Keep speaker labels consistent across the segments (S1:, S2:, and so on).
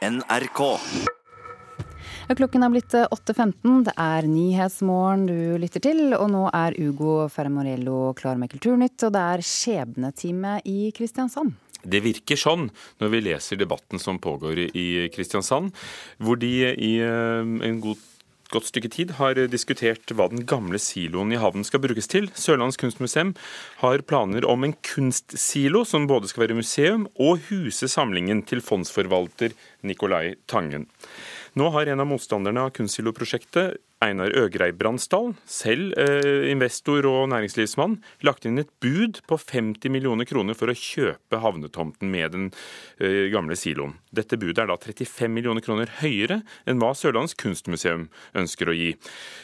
S1: NRK.
S2: Klokken er blitt 8.15. Det er Nyhetsmorgen du lytter til. Og nå er Ugo Fermorello klar med Kulturnytt, og det er skjebnetime i Kristiansand.
S3: Det virker sånn når vi leser debatten som pågår i Kristiansand, hvor de i eh, en god godt stykke tid har diskutert hva den gamle siloen i havnen skal brukes til. Sørlandets kunstmuseum har planer om en kunstsilo som både skal være museum og huse samlingen til fondsforvalter Nicolai Tangen. Nå har en av motstanderne av kunstsiloprosjektet, Einar Øgrei Bransdal, selv eh, investor og næringslivsmann, lagt inn et bud på 50 millioner kroner for å kjøpe havnetomten med den eh, gamle siloen. Dette budet er da 35 millioner kroner høyere enn hva Sørlandets kunstmuseum ønsker å gi.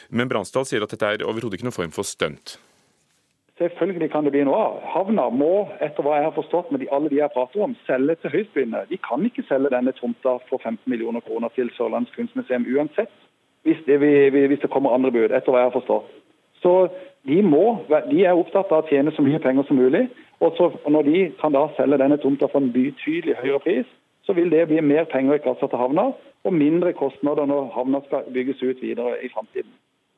S3: Men Bransdal sier at dette er overhodet ikke noen form for stunt.
S4: Selvfølgelig kan det bli noe av. Havna må, etter hva jeg har forstått med de, alle de jeg prater om, selge til høystbydende. De kan ikke selge denne tomta for 15 millioner kroner til Sørlandets kunstmuseum uansett, hvis det, hvis det, kommer andre bud, etter hva jeg har forstått. Så de, må, de er opptatt av å tjene så mye penger som mulig. Og, så, Når de kan da selge denne tomta for en betydelig høyere pris, så vil det bli mer penger i kassa til havna, og mindre kostnader når havna skal bygges ut videre i framtiden.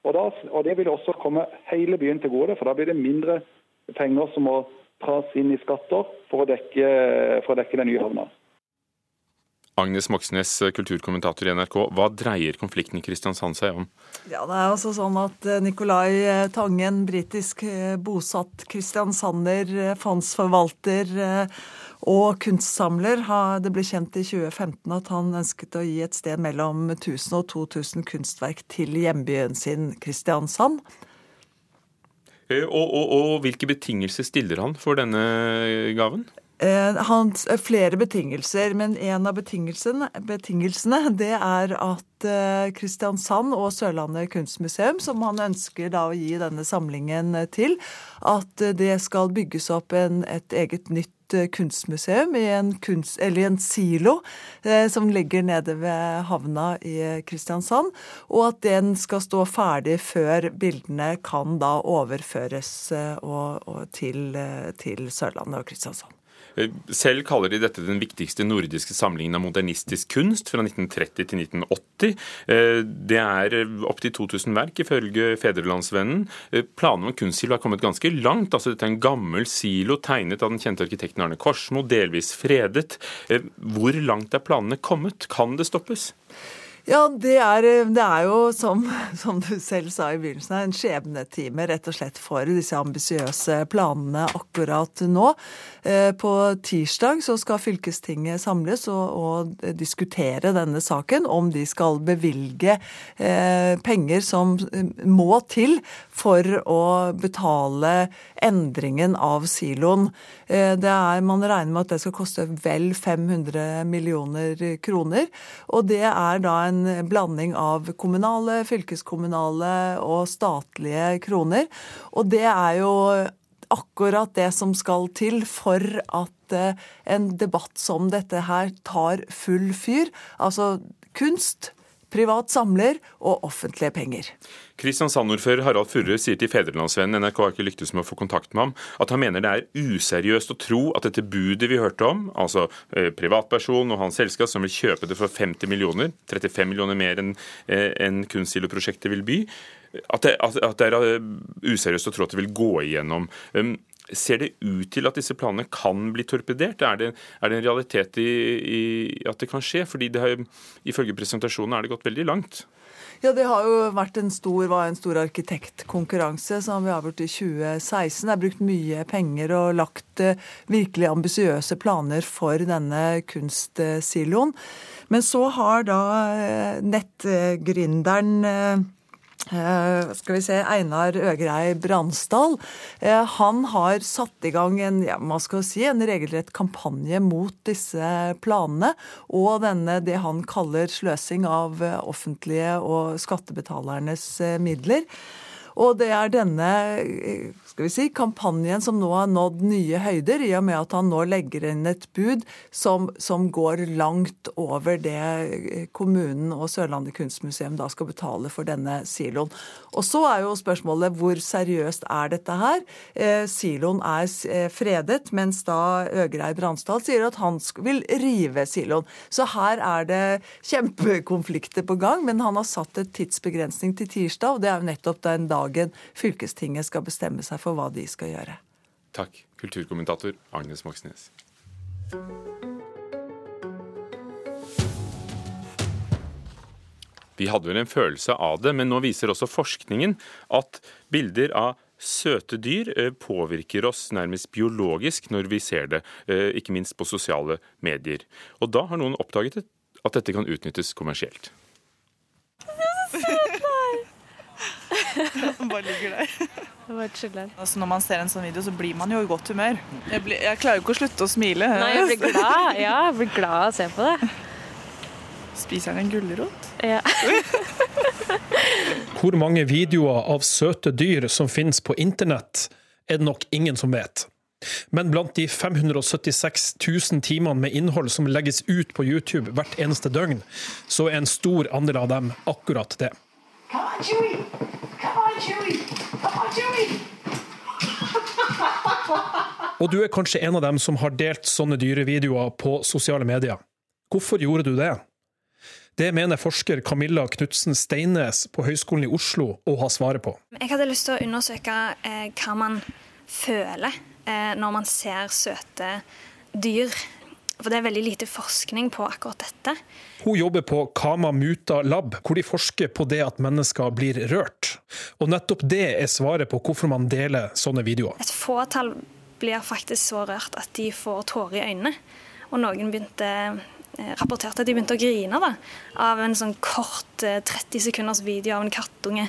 S4: Og, da, og Det vil også komme hele byen til gode, for da blir det mindre penger som må tas inn i skatter for å dekke, for å dekke den nye havna.
S3: Agnes Moxnes, kulturkommentator i NRK. Hva dreier konflikten i Kristiansand seg om?
S5: Ja, det er altså sånn at eh, Nicolai eh, Tangen, britisk eh, bosatt kristiansander, fondsforvalter og kunstsamler, det ble kjent i 2015 at han ønsket å gi et sted mellom 1000 og 2000 kunstverk til hjembyen sin, Kristiansand.
S3: Og, og, og hvilke betingelser stiller han for denne gaven?
S5: Han, eh, flere betingelser, men en av betingelsene, betingelsene det er at eh, Kristiansand og Sørlandet kunstmuseum, som han ønsker å gi denne samlingen til, at det skal bygges opp en, et eget nytt kunstmuseum i en, kunst, eller en silo eh, som ligger nede ved havna i Kristiansand, og at den skal stå ferdig før bildene kan da overføres eh, og, og til, til Sørlandet og Kristiansand.
S3: Eh, selv kaller de dette den viktigste nordiske samlingen av modernistisk kunst fra 1930 til 1980. Eh, det er eh, opptil 2000 verk, ifølge Fedrelandsvennen. Planene om kunstsilo har kommet ganske langt. altså Dette er en gammel silo tegnet av den kjente arkitekten Arne Korsmo, delvis fredet. Hvor langt er planene kommet? Kan det stoppes?
S5: Ja, det er, det er, jo, som, som, du selv sa i begynnelsen, en skjebnetime rett og slett for disse ambisiøse planene akkurat nå. Eh, på tirsdag så skal fylkestinget samles og, og diskutere denne saken, om de skal bevilge eh, penger som eh, må til for å betale endringen av siloen. Eh, er, man regner med at det skal koste vel 500 millioner kroner. og det er da en blanding av kommunale, fylkeskommunale og statlige kroner. Og det er jo akkurat det som skal til for at eh, en debatt som dette her tar full fyr. Altså kunst, privat samler og offentlige penger.
S3: Kristiansand-ordfører Harald Furre sier til Fedrelandsvennen NRK har ikke lyktes med å få kontakt med ham, at han mener det er useriøst å tro at dette budet vi hørte om, altså eh, privatperson og hans selskap som vil kjøpe det for 50 millioner, 35 millioner mer enn eh, en kunststiloprosjektet vil by, at det, at det, er eh, useriøst å tro at det vil gå igjennom. Ser det ut til at disse planene kan bli torpedert? Er det, er det en realitet i, i, at det kan skje? Fordi det har, ifølge presentasjonen er det gått veldig langt.
S5: Ja, Det har jo vært en stor, var en stor arkitektkonkurranse som vi avgjorde i 2016. Det er brukt mye penger og lagt uh, virkelig ambisiøse planer for denne kunstsiloen. Men så har da uh, nettgründeren Uh, skal vi se, Einar Øgrei Bransdal. Uh, han har satt i gang en, ja, man skal si, en regelrett kampanje mot disse planene og denne, det han kaller sløsing av uh, offentlige og skattebetalernes midler. Og det er denne skal vi si, kampanjen som nå har nådd nye høyder, i og med at han nå legger inn et bud som, som går langt over det kommunen og Sørlandet kunstmuseum da skal betale for denne siloen. Og så er jo spørsmålet hvor seriøst er dette her? Eh, siloen er eh, fredet, mens da Øgrei Bransdal sier at han vil rive siloen. Så her er det kjempekonflikter på gang, men han har satt et tidsbegrensning til tirsdag, og det er jo nettopp den dagen fylkestinget skal bestemme seg for hva de skal gjøre.
S3: Takk, kulturkommentator Agnes Moxnes. Vi hadde vel en følelse av det, men nå viser også forskningen at bilder av søte dyr eh, påvirker oss nærmest biologisk når vi ser det, eh, ikke minst på sosiale medier. Og da har noen oppdaget at dette kan utnyttes kommersielt.
S1: bare ligger der.
S6: Bare.
S1: Altså, når man ser en sånn video, så blir man jo i godt humør. Jeg, blir, jeg klarer jo ikke å slutte å smile.
S6: Nei, jeg blir glad. Ja, jeg blir glad av å se på det.
S1: Spiser han en gulrot?
S6: Ja.
S7: Hvor mange videoer av søte dyr som finnes på internett, er det nok ingen som vet. Men blant de 576 000 timene med innhold som legges ut på YouTube hvert eneste døgn, så er en stor andel av dem akkurat det. Come on, Chewie! Come on, Chewie! Come on, Chewie! Og du er kanskje en av dem som har delt sånne dyrevideoer på sosiale medier. Hvorfor gjorde du det? Det mener forsker Camilla Knutsen Steines på Høgskolen i Oslo å ha svaret på.
S8: Jeg hadde lyst til å undersøke eh, hva man føler eh, når man ser søte dyr. For det er veldig lite forskning på akkurat dette.
S7: Hun jobber på Kama Muta Lab, hvor de forsker på det at mennesker blir rørt. Og nettopp det er svaret på hvorfor man deler sånne videoer.
S8: Et fåtall blir faktisk så rørt at de får tårer i øynene. Og noen begynte rapporterte at de begynte å grine da, av en sånn kort 30 eh, sekunders video av en kattunge.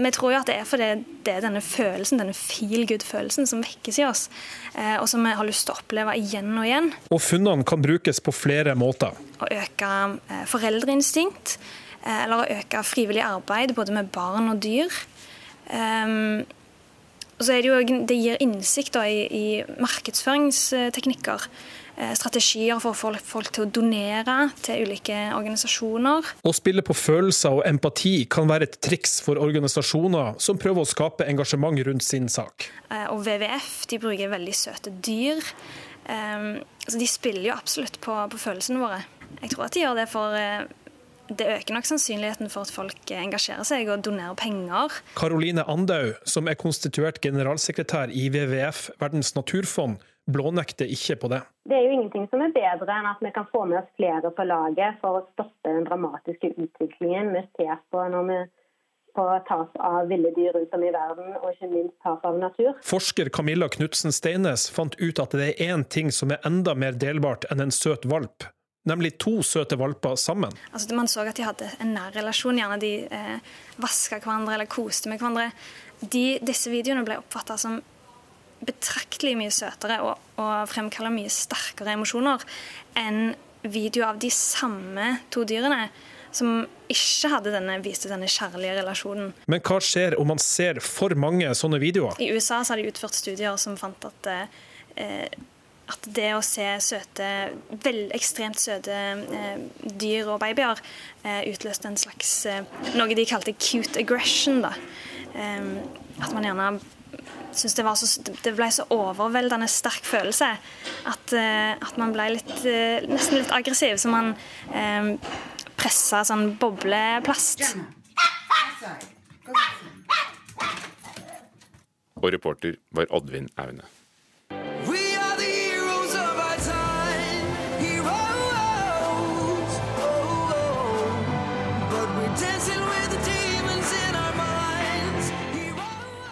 S8: Vi tror jo at det er fordi det er denne følelsen, denne feel good-følelsen som vekkes i oss, eh, og som vi har lyst til å oppleve igjen og igjen.
S7: Og funnene kan brukes på flere måter.
S8: Å øke foreldreinstinkt, eller å øke frivillig arbeid både med barn og dyr. Og så er det, jo, det gir innsikt da, i, i markedsføringsteknikker. Eh, strategier for å få folk til å donere til ulike organisasjoner.
S7: Å spille på følelser og empati kan være et triks for organisasjoner som prøver å skape engasjement rundt sin sak.
S8: Eh, og WWF de bruker veldig søte dyr. Um, altså de spiller jo absolutt på, på, følelsene våre. Jeg tror at de gjør det for det øker nok sannsynligheten for at folk engasjerer seg og donerer penger.
S7: Karoline Andau, som er konstituert generalsekretær i WWF, Verdens naturfond, blånekter ikke på det.
S9: Det er jo ingenting som er bedre enn at vi kan få med oss flere på laget for å stoppe den dramatiske utviklingen vi ser på når vi på tap av ville dyr rundt om i verden, og ikke minst tap av natur.
S7: Forsker Camilla Knutsen Steines fant ut at det er én ting som er enda mer delbart enn en søt valp. Nemlig to søte valper sammen.
S8: Altså, man så at de hadde en nær relasjon. Gjerne de eh, vaska hverandre eller koste med hverandre. De, disse videoene ble oppfatta som betraktelig mye søtere og, og fremkaller mye sterkere emosjoner enn videoer av de samme to dyrene som ikke hadde denne, viste denne kjærlige relasjonen.
S7: Men hva skjer om man ser for mange sånne videoer?
S8: I USA så har de utført studier som fant at, eh, at det å se søte, vel, ekstremt søte eh, dyr og babyer eh, utløste en slags eh, noe de kalte cute aggression. da. Eh, at man gjerne syns det, det, ble så overveldende sterk følelse at, uh, at man ble litt, uh, nesten litt aggressiv. Så man eh, pressa sånn bobleplast.
S3: Og reporter var Oddvin Aune.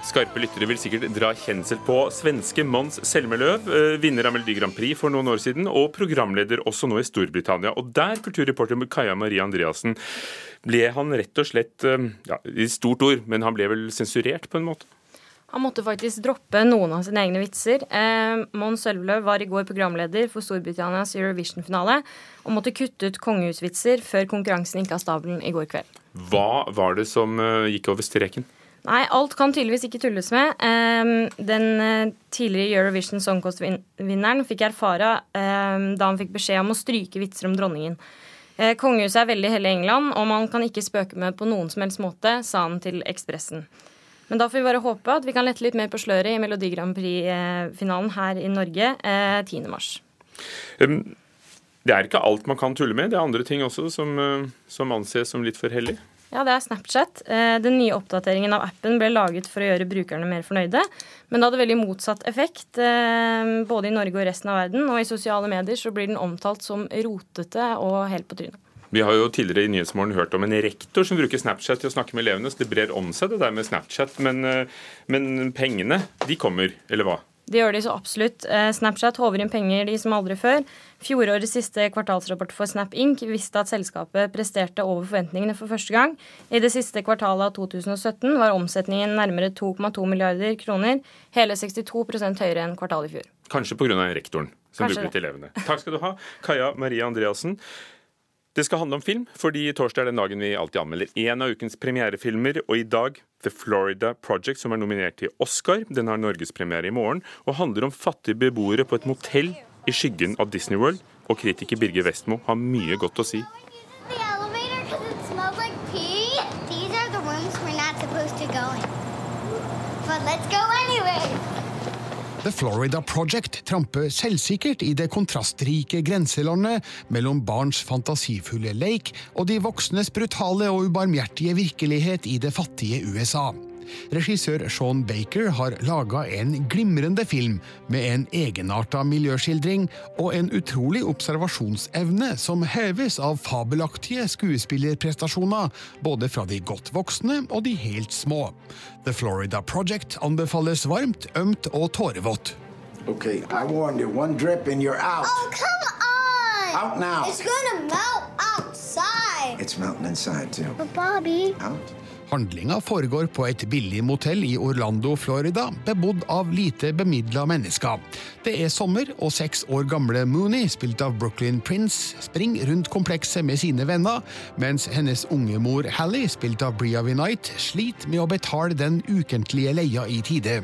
S3: Skarpe lyttere vil sikkert dra kjensel på svenske Mons Selmeløv, eh, vinner av Melodi Grand Prix for noen år siden, og programleder også nå i Storbritannia. Og der, kulturreporter Kaja Marie Andreassen, ble han rett og slett eh, ja, i stort ord, men han ble vel sensurert på en måte?
S6: Han måtte faktisk droppe noen av sine egne vitser. Eh, Mons Sølvløv var i går programleder for Storbritannias Eurovision-finale og måtte kutte ut kongehusvitser før konkurransen gikk av stabelen i går kveld.
S3: Hva var det som uh, gikk over streken?
S6: Nei, alt kan tydeligvis ikke tulles med. Ehm, den eh, tidligere Eurovision Song Cost-vinneren fikk erfare ehm, da han fikk beskjed om å stryke vitser om dronningen. Eh, kongehuset er veldig i England, og man kan ikke spøke med på noen som helst måte, sa han til Ekspressen. Men da får vi bare håpe at vi kan lette litt mer på sløret i Melodi Grand Prix-finalen her i Norge 10.3.
S10: mars. det er ikke alt man kan tulle med. Det er andre ting også som, eh, som anses som litt for hellig.
S6: Ja, det er Snapchat. Eh, den nye oppdateringen av appen ble laget for å gjøre brukerne mer fornøyde. Men det hadde veldig motsatt effekt, eh, både i Norge og resten av verden. Og i sosiale medier så blir den omtalt som rotete og helt på trynet.
S10: Vi har jo tidligere i Nyhetsmorgen hørt om en rektor som bruker Snapchat til å snakke med elevene. Så det brer om seg, det der med Snapchat. Men, men pengene, de kommer, eller hva?
S6: Det gjør de så absolutt. Eh, Snapchat håver inn penger de som aldri før. Fjorårets siste kvartalsrapport for Snap Inc. viste at selskapet presterte over forventningene for første gang. I det siste kvartalet av 2017 var omsetningen nærmere 2,2 milliarder kroner, hele 62 høyere enn kvartalet i fjor.
S10: Kanskje pga. rektoren som Kanskje det elevene. Takk skal du ha, Kaja Maria Andreassen. Det skal handle om film, fordi torsdag er den dagen vi alltid anmelder én av ukens premierefilmer. Og i dag The Florida Project, som er nominert til Oscar. Den har norgespremiere i morgen og handler om fattige beboere på et motell i skyggen av Disney World. Og kritiker Birger Vestmo har mye godt å si. Let's go anyway. The Florida Project tramper selvsikkert i det kontrastrike grenselandet mellom barns fantasifulle leik og de voksnes brutale og ubarmhjertige virkelighet i det fattige USA. Regissør Sean Baker har laga en glimrende film med en egenarta miljøskildring og en utrolig observasjonsevne som heves av fabelaktige skuespillerprestasjoner, både fra de godt voksne og de helt små. The Florida Project anbefales varmt, ømt og tårevått. Okay, I warned you. One drip and you're out. Oh, come on! Out now. It's gonna melt outside. It's melting inside too. But Bobby. Out. Handlinga foregår på et billig motell i Orlando, Florida, bebodd av lite bemidla mennesker. Det er sommer, og seks år gamle Mooney, spilt av Brooklyn Prince, springer rundt komplekset med sine venner, mens hennes unge mor Hallie, spilt av Bria Vinight, sliter med å betale den ukentlige leia i tide.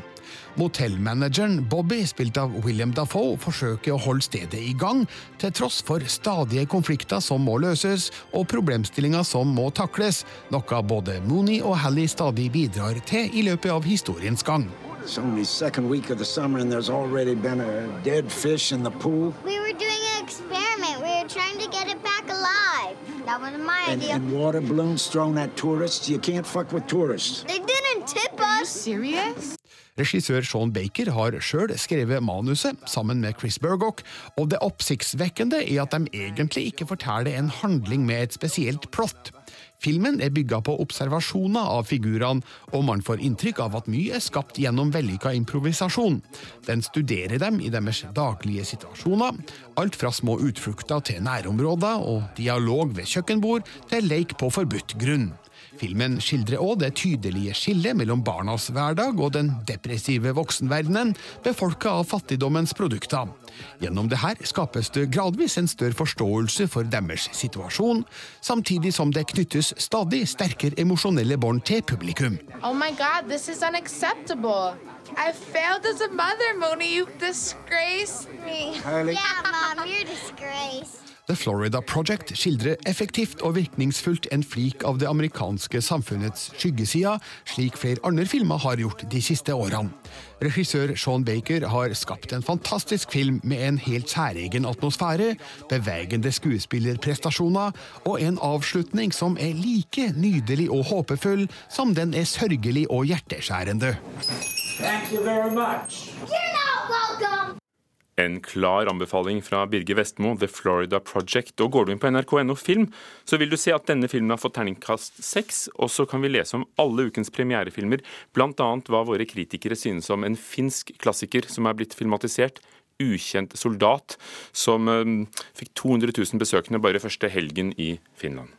S10: Motellmanageren Bobby, spilt av William Dafoe, forsøker å holde stedet i gang, til tross for stadige konflikter som må løses, og problemstillinger som må takles, noe både Mooney og Hallie stadig bidrar til i løpet av historiens gang. It's only second week of the summer and there's already been a dead fish in the pool. We were doing an experiment. We were trying to get it back alive. That wasn't my and, idea. And water balloons thrown at tourists. You can't fuck with tourists. They didn't tip us. Are you serious? Regissør Sean Baker har sjøl skrevet manuset sammen med Chris Burgock, og det oppsiktsvekkende er at de egentlig ikke forteller en handling med et spesielt plott. Filmen er bygga på observasjoner av figurene, og man får inntrykk av at mye er skapt gjennom vellykka improvisasjon. Den studerer dem i deres daglige situasjoner, alt fra små utflukter til nærområder og dialog ved kjøkkenbord til leik på forbudt grunn. Filmen skildrer òg det tydelige skillet mellom barnas hverdag og den depressive voksenverdenen, befolka av fattigdommens produkter. Gjennom det her skapes det gradvis en større forståelse for deres situasjon, samtidig som det knyttes stadig sterkere emosjonelle bånd til publikum. Oh my God, this is unacceptable. I failed as a mother, Moni. You've disgraced me. Yeah, Mom, you're disgraced. The Florida Project skildrer effektivt og virkningsfullt en flik av det amerikanske samfunnets skyggesida, slik flere andre filmer har gjort de siste årene. Regissør Sean Baker har skapt en fantastisk film med en helt særegen atmosfære, bevegende skuespillerprestasjoner og en avslutning som er like nydelig og håpefull som den er sørgelig og hjerteskjærende. Thank you very much. You're not welcome. En klar anbefaling fra Birger Vestmo, The Florida Project. Og Går du inn på nrk.no film, så vil du se at denne filmen har fått terningkast seks. Og så kan vi lese om alle ukens premierefilmer, bl.a. hva våre kritikere synes om en finsk klassiker som er blitt filmatisert. 'Ukjent soldat', som um, fikk 200 000 besøkende bare første helgen i Finland.